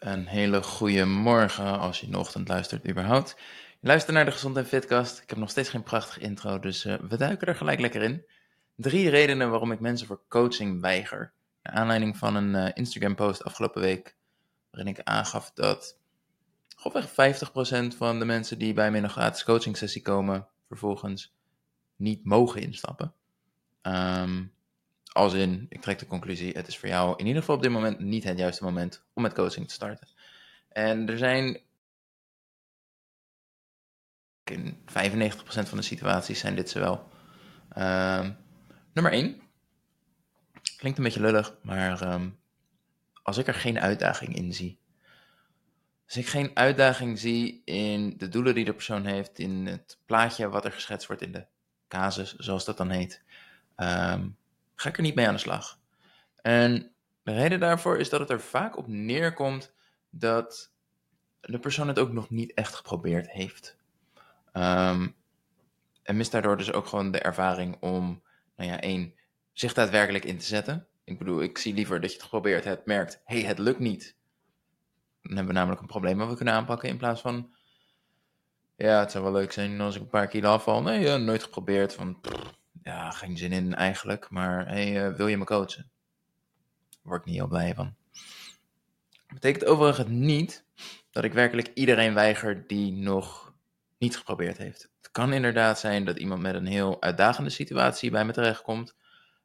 Een hele goede morgen als je in ochtend luistert überhaupt. Je luistert naar de Gezond en Fitcast. Ik heb nog steeds geen prachtig intro, dus uh, we duiken er gelijk lekker in. Drie redenen waarom ik mensen voor coaching weiger. Naar aanleiding van een uh, Instagram post afgelopen week, waarin ik aangaf dat grofweg 50% van de mensen die bij me in een gratis coaching sessie komen, vervolgens niet mogen instappen. Um, als in, ik trek de conclusie, het is voor jou in ieder geval op dit moment niet het juiste moment om met coaching te starten. En er zijn in 95% van de situaties zijn dit zowel. Um, nummer 1. Klinkt een beetje lullig, maar um, als ik er geen uitdaging in zie. Als ik geen uitdaging zie in de doelen die de persoon heeft, in het plaatje wat er geschetst wordt in de casus, zoals dat dan heet. Um, ga ik er niet mee aan de slag. En de reden daarvoor is dat het er vaak op neerkomt dat de persoon het ook nog niet echt geprobeerd heeft. Um, en mist daardoor dus ook gewoon de ervaring om, nou ja, één, zich daadwerkelijk in te zetten. Ik bedoel, ik zie liever dat je het geprobeerd hebt, merkt, hé, hey, het lukt niet. Dan hebben we namelijk een probleem wat we kunnen aanpakken in plaats van, ja, het zou wel leuk zijn als ik een paar kilo afval. Nee, uh, nooit geprobeerd, van, ja, geen zin in eigenlijk, maar uh, wil je me coachen? Word ik niet heel blij van. Betekent overigens niet dat ik werkelijk iedereen weiger die nog niet geprobeerd heeft. Het kan inderdaad zijn dat iemand met een heel uitdagende situatie bij me terechtkomt.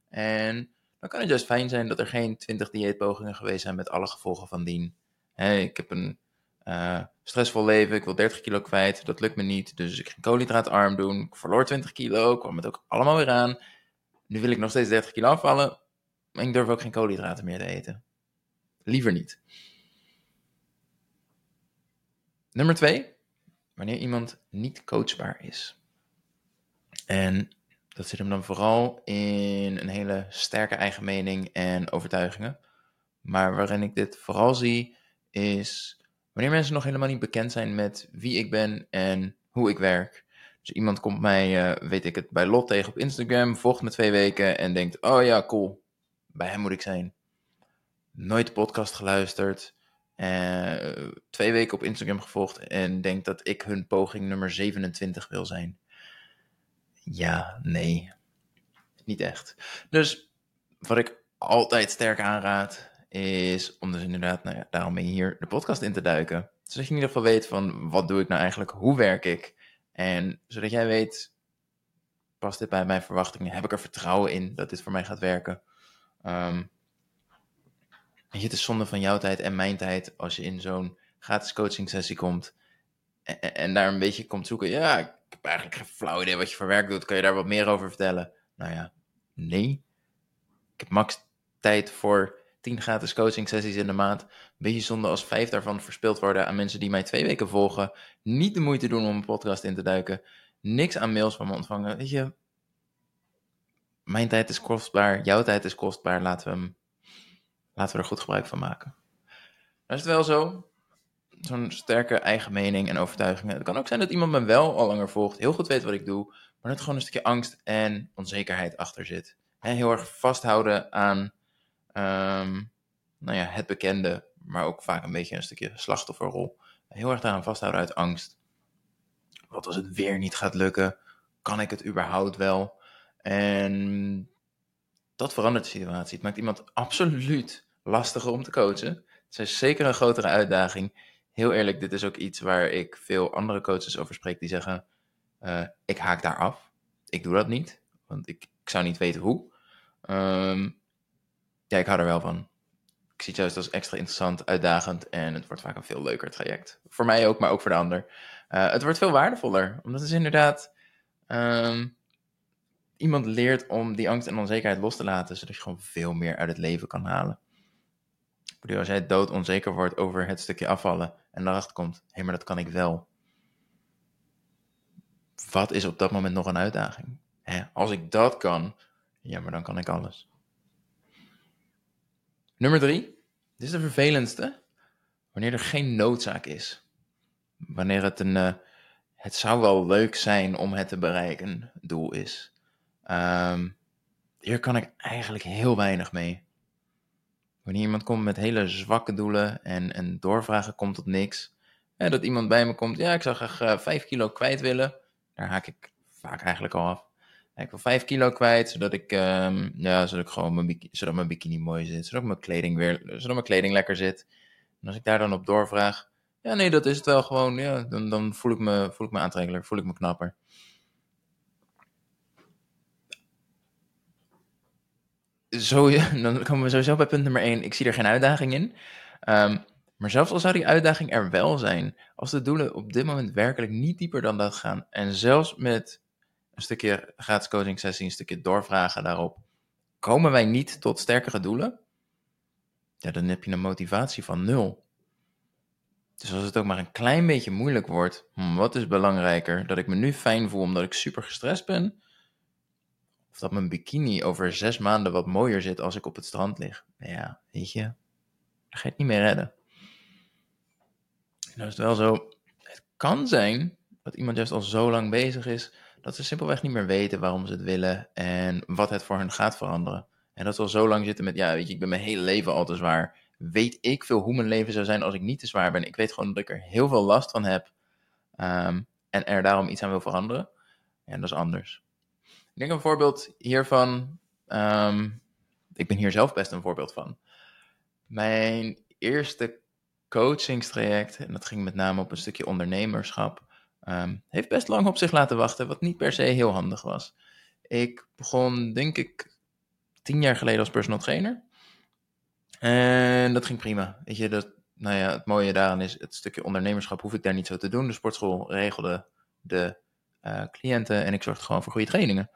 En dan kan het juist fijn zijn dat er geen 20 dieetpogingen geweest zijn met alle gevolgen van dien. Ik heb een uh, stressvol leven, ik wil 30 kilo kwijt, dat lukt me niet, dus ik ging koolhydraatarm doen. Ik verloor 20 kilo, kwam het ook allemaal weer aan. Nu wil ik nog steeds 30 kilo afvallen, maar ik durf ook geen koolhydraten meer te eten. Liever niet. Nummer 2, wanneer iemand niet coachbaar is. En dat zit hem dan vooral in een hele sterke eigen mening en overtuigingen. Maar waarin ik dit vooral zie, is Wanneer mensen nog helemaal niet bekend zijn met wie ik ben en hoe ik werk. Dus iemand komt mij, uh, weet ik het, bij Lot tegen op Instagram, volgt me twee weken en denkt, oh ja, cool, bij hem moet ik zijn. Nooit de podcast geluisterd, uh, twee weken op Instagram gevolgd en denkt dat ik hun poging nummer 27 wil zijn. Ja, nee, niet echt. Dus wat ik altijd sterk aanraad, is om dus inderdaad, nou daarom hier de podcast in te duiken. Zodat je in ieder geval weet van, wat doe ik nou eigenlijk, hoe werk ik? En zodat jij weet, past dit bij mijn verwachtingen? Heb ik er vertrouwen in dat dit voor mij gaat werken? Um, je, het is zonde van jouw tijd en mijn tijd als je in zo'n gratis coaching sessie komt en, en, daar een beetje komt zoeken. Ja, ik heb eigenlijk geen flauw idee wat je voor werk doet. Kan je daar wat meer over vertellen? Nou ja, nee. Ik heb max tijd voor 10 gratis coaching sessies in de maand. Een beetje zonde als vijf daarvan verspild worden aan mensen die mij twee weken volgen. Niet de moeite doen om een podcast in te duiken. Niks aan mails van me ontvangen. Weet je, mijn tijd is kostbaar, jouw tijd is kostbaar. Laten we, hem, laten we er goed gebruik van maken. Dan is het wel zo. Zo'n sterke eigen mening en overtuigingen. Het kan ook zijn dat iemand me wel al langer volgt, heel goed weet wat ik doe, maar dat gewoon een stukje angst en onzekerheid achter zit. heel erg vasthouden aan Um, nou ja, het bekende, maar ook vaak een beetje een stukje slachtofferrol. Heel erg daaraan vasthouden uit angst. Wat als het weer niet gaat lukken? Kan ik het überhaupt wel? En dat verandert de situatie. Het maakt iemand absoluut lastiger om te coachen. Het is zeker een grotere uitdaging. Heel eerlijk, dit is ook iets waar ik veel andere coaches over spreek die zeggen: uh, Ik haak daar af. Ik doe dat niet, want ik, ik zou niet weten hoe. Um, ja, ik hou er wel van. Ik zie het juist als extra interessant, uitdagend en het wordt vaak een veel leuker traject. Voor mij ook, maar ook voor de ander. Uh, het wordt veel waardevoller, omdat het inderdaad... Um, iemand leert om die angst en onzekerheid los te laten, zodat je gewoon veel meer uit het leven kan halen. Ik bedoel, als jij dood onzeker wordt over het stukje afvallen en erachter komt, hé, hey, maar dat kan ik wel. Wat is op dat moment nog een uitdaging? Hè? Als ik dat kan, ja, maar dan kan ik alles. Nummer drie. Dit is de vervelendste. Wanneer er geen noodzaak is. Wanneer het een, uh, het zou wel leuk zijn om het te bereiken, doel is. Um, hier kan ik eigenlijk heel weinig mee. Wanneer iemand komt met hele zwakke doelen en, en doorvragen komt tot niks. En dat iemand bij me komt, ja, ik zou graag uh, 5 kilo kwijt willen. Daar haak ik vaak eigenlijk al af. Ik wil 5 kilo kwijt, zodat ik, um, ja, zodat ik gewoon mijn, zodat mijn bikini mooi zit. Zodat mijn kleding weer, zodat mijn kleding lekker zit. En als ik daar dan op doorvraag, ja, nee, dat is het wel gewoon. Ja, dan, dan voel, ik me, voel ik me aantrekkelijker, voel ik me knapper. Zo, dan komen we sowieso bij punt nummer 1. Ik zie er geen uitdaging in. Um, maar zelfs al zou die uitdaging er wel zijn, als de doelen op dit moment werkelijk niet dieper dan dat gaan, en zelfs met een stukje gratis coaching sessie, een stukje doorvragen daarop, komen wij niet tot sterkere doelen, ja, dan heb je een motivatie van nul. Dus als het ook maar een klein beetje moeilijk wordt, hmm, wat is belangrijker? Dat ik me nu fijn voel omdat ik super gestrest ben? Of dat mijn bikini over zes maanden wat mooier zit als ik op het strand lig? Ja, weet je, dan ga je het niet meer redden. Nou is het wel zo, het kan zijn dat iemand juist al zo lang bezig is, dat ze simpelweg niet meer weten waarom ze het willen en wat het voor hen gaat veranderen. En dat ze al zo lang zitten met, ja weet je, ik ben mijn hele leven al te zwaar. Weet ik veel hoe mijn leven zou zijn als ik niet te zwaar ben. Ik weet gewoon dat ik er heel veel last van heb ehm, en er daarom iets aan wil veranderen. En dat is anders. Ik denk een voorbeeld hiervan, um, ik ben hier zelf best een voorbeeld van. Mijn eerste coachingstraject, en dat ging met name op een stukje ondernemerschap, um, heeft best lang op zich laten wachten, wat niet per se heel handig was. Ik begon, denk ik, tien jaar geleden als personal trainer. En dat ging prima. Weet je, dat, nou ja, het mooie daaraan is, het stukje ondernemerschap hoef ik daar niet zo te doen. De sportschool regelde de uh, cliënten en ik zorgde gewoon voor goede trainingen.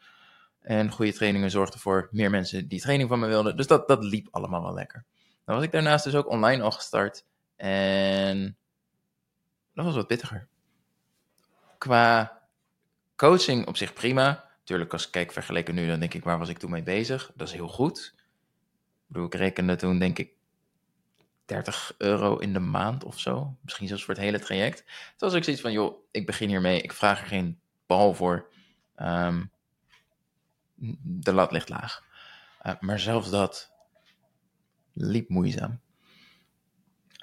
En goede trainingen zorgden voor meer mensen die training van me wilden. Dus dat, dat liep allemaal wel lekker. Dan was ik daarnaast dus ook online al gestart. En dat was wat pittiger. Qua coaching op zich prima. Tuurlijk, als ik kijk vergeleken nu, dan denk ik, waar was ik toen mee bezig? Dat is heel goed. Ik bedoel, ik rekende toen denk ik 30 euro in de maand of zo. Misschien zelfs voor het hele traject. Toen was ik zoiets van, joh, ik begin hiermee. Ik vraag er geen bal voor. Um, de lat ligt laag. Uh, maar zelfs dat liep moeizaam.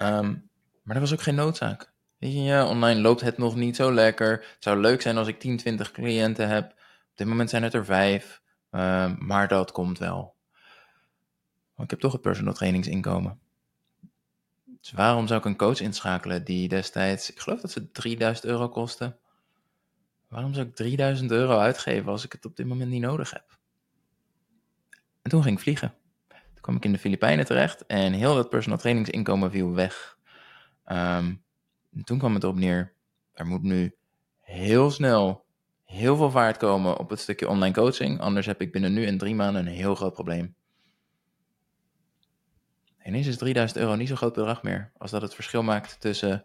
Um, maar dat was ook geen noodzaak. Weet je, ja, online loopt het nog niet zo lekker. Het zou leuk zijn als ik 10, 20 cliënten heb. Op dit moment zijn het er vijf. Um, maar dat komt wel. ik heb toch het personal trainingsinkomen. Dus waarom zou ik een coach inschakelen die destijds, ik geloof dat ze 3000 euro kosten. Waarom zou ik 3000 euro uitgeven als ik het op dit moment niet nodig heb? En toen ging ik vliegen kwam ik in de Filipijnen terecht en heel dat personal trainingsinkomen viel weg. Um, toen kwam het erop neer, er moet nu heel snel heel veel vaart komen op het stukje online coaching, anders heb ik binnen nu en drie maanden een heel groot probleem. En ineens is 3000 euro niet zo'n groot bedrag meer, als dat het verschil maakt tussen,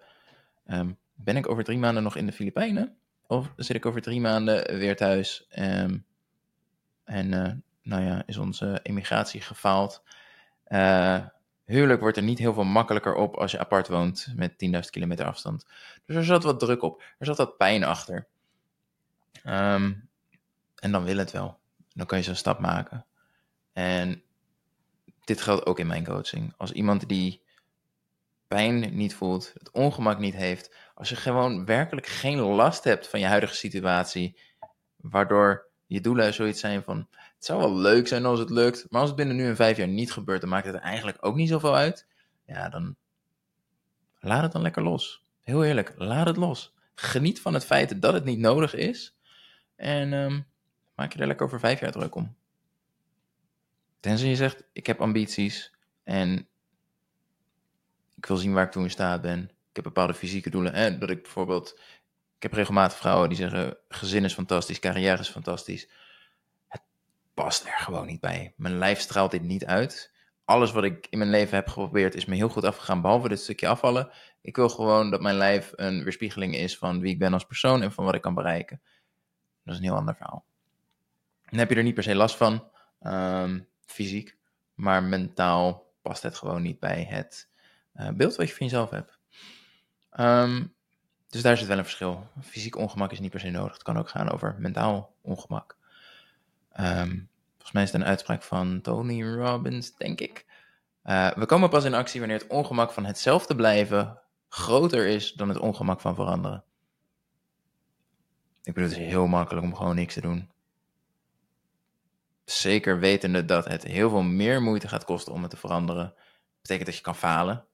um, ben ik over drie maanden nog in de Filipijnen, of zit ik over drie maanden weer thuis um, en uh, nou ja, is onze emigratie gefaald. Uh, huwelijk wordt er niet heel veel makkelijker op als je apart woont met 10.000 kilometer afstand. Dus er zat wat druk op. Er zat wat pijn achter. Um, en dan wil het wel. Dan kan je zo'n stap maken. En dit geldt ook in mijn coaching. Als iemand die pijn niet voelt, het ongemak niet heeft, als je gewoon werkelijk geen last hebt van je huidige situatie, waardoor je doelen zoiets zijn van, het zou wel leuk zijn als het lukt, maar als het binnen nu en vijf jaar niet gebeurt, dan maakt het eigenlijk ook niet zoveel uit. Ja, dan laat het dan lekker los. Heel eerlijk, laat het los. Geniet van het feit dat het niet nodig is en um, maak je er lekker over vijf jaar druk om. Tenzij je zegt, ik heb ambities en ik wil zien waar ik toe in staat ben. Ik heb bepaalde fysieke doelen. En dat ik bijvoorbeeld ik heb regelmatig vrouwen die zeggen: gezin is fantastisch, carrière is fantastisch. Het past er gewoon niet bij. Mijn lijf straalt dit niet uit. Alles wat ik in mijn leven heb geprobeerd is me heel goed afgegaan, behalve dit stukje afvallen. Ik wil gewoon dat mijn lijf een weerspiegeling is van wie ik ben als persoon en van wat ik kan bereiken. Dat is een heel ander verhaal. Dan heb je er niet per se last van, um, fysiek, maar mentaal past het gewoon niet bij het uh, beeld wat je van jezelf hebt. Um, dus daar zit wel een verschil. Fysiek ongemak is niet per se nodig. Het kan ook gaan over mentaal ongemak. Um, volgens mij is het een uitspraak van Tony Robbins, denk ik. Uh, we komen pas in actie wanneer het ongemak van hetzelfde blijven groter is dan het ongemak van veranderen. Ik bedoel, het is heel makkelijk om gewoon niks te doen. Zeker wetende dat het heel veel meer moeite gaat kosten om het te veranderen. Betekent dat je kan falen.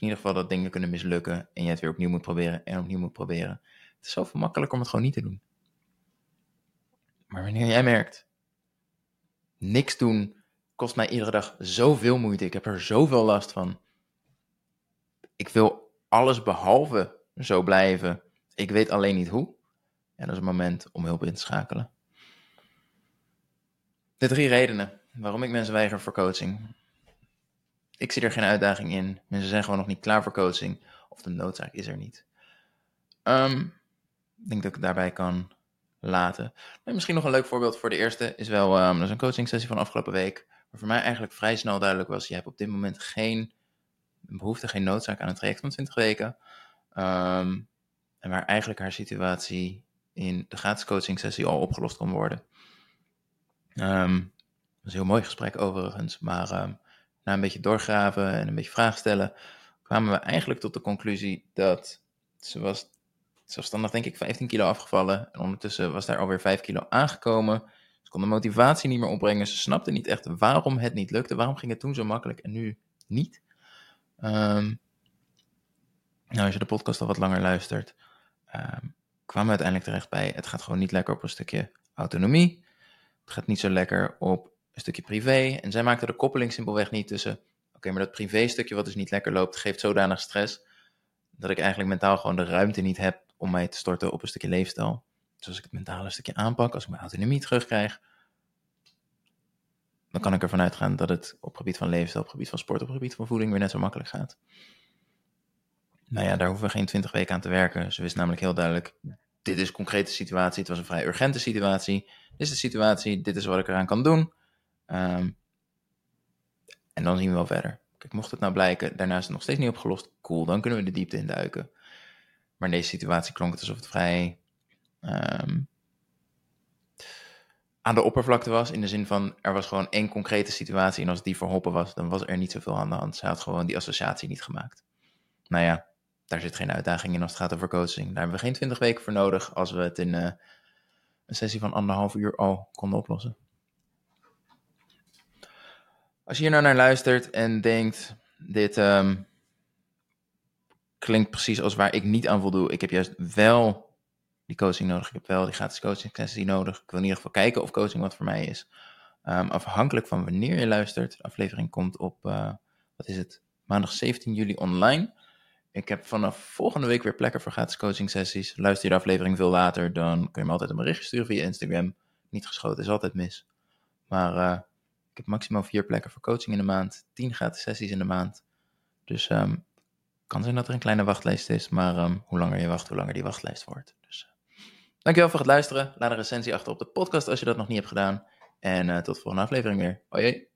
In ieder geval dat dingen kunnen mislukken en je het weer opnieuw moet proberen en opnieuw moet proberen. Het is zoveel makkelijker om het gewoon niet te doen. Maar wanneer jij merkt, niks doen kost mij iedere dag zoveel moeite. Ik heb er zoveel last van. Ik wil alles behalve zo blijven. Ik weet alleen niet hoe. En dat is een moment om hulp in te schakelen. De drie redenen waarom ik mensen weiger voor coaching. Ik zie er geen uitdaging in. Mensen zijn gewoon nog niet klaar voor coaching. Of de noodzaak is er niet. Um, ik denk dat ik het daarbij kan laten. En misschien nog een leuk voorbeeld voor de eerste is wel, dat is een coaching sessie van afgelopen week. Waar voor mij eigenlijk vrij snel duidelijk was, je hebt op dit moment geen behoefte, geen noodzaak aan een traject van 20 weken. Um, en waar eigenlijk haar situatie in de gratis coaching sessie al opgelost kon worden. Um, dat was een heel mooi gesprek overigens, maar na een beetje doorgraven en een beetje vragen stellen, kwamen we eigenlijk tot de conclusie dat ze was zelfstandig denk ik 15 kilo afgevallen. En ondertussen was daar alweer 5 kilo aangekomen. Ze kon de motivatie niet meer opbrengen. Ze snapte niet echt waarom het niet lukte. Waarom ging het toen zo makkelijk en nu niet? Um, nou, als je de podcast al wat langer luistert, um, kwamen we uiteindelijk terecht bij: het gaat gewoon niet lekker op een stukje autonomie. Het gaat niet zo lekker op stukje privé. En zij maakte de koppeling simpelweg niet tussen: oké, maar dat privé stukje wat dus niet lekker loopt, geeft zodanig stress dat ik eigenlijk mentaal gewoon de ruimte niet heb om mij te storten op een stukje leefstijl. Dus als ik het mentale stukje aanpak, als ik mijn autonomie terugkrijg, dan kan ik ervan uitgaan dat het op gebied van leefstijl, op gebied van sport, op gebied van voeding weer net zo makkelijk gaat. Nou ja, daar hoeven we geen twintig weken aan te werken. Ze wist namelijk heel duidelijk, dit is een concrete situatie, het was een vrij urgente situatie. Dit is de situatie, dit is wat ik eraan kan doen. Um, en dan zien we wel verder. Kijk, mocht het nou blijken, daarna is het nog steeds niet opgelost, cool, dan kunnen we de diepte induiken. Maar in deze situatie klonk het alsof het vrij um, aan de oppervlakte was. In de zin van, er was gewoon één concrete situatie. En als die verholpen was, dan was er niet zoveel aan de hand. Ze had gewoon die associatie niet gemaakt. Nou ja, daar zit geen uitdaging in als het gaat over coaching. Daar hebben we geen twintig weken voor nodig als we het in uh, een sessie van anderhalf uur al konden oplossen. Als je hier nou naar luistert en denkt, dit, um, klinkt precies als waar ik niet aan voldoe. Ik heb juist wel die coaching nodig. Ik heb wel die gratis coaching sessie nodig. Ik wil in ieder geval kijken of coaching wat voor mij is. Um, afhankelijk van wanneer je luistert. De aflevering komt op, uh, wat is het, maandag 17 juli online. Ik heb vanaf volgende week weer plekken voor gratis coaching sessies. Luister je de aflevering veel later, dan kun je me altijd een berichtje sturen via Instagram. Niet geschoten is altijd mis. Maar ik heb maximaal vier plekken voor coaching in de maand. Tien gratis sessies in de maand. Dus um, kan zijn dat er een kleine wachtlijst is, maar um, hoe langer je wacht, hoe langer die wachtlijst wordt. Dus, uh, dankjewel voor het luisteren. Laat een recensie achter op de podcast als je dat nog niet hebt gedaan. En uh, tot de volgende aflevering weer. Hoi.